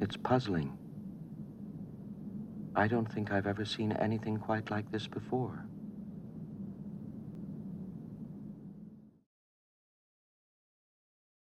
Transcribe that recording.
It's puzzling. I don't think I've ever seen anything quite like this before.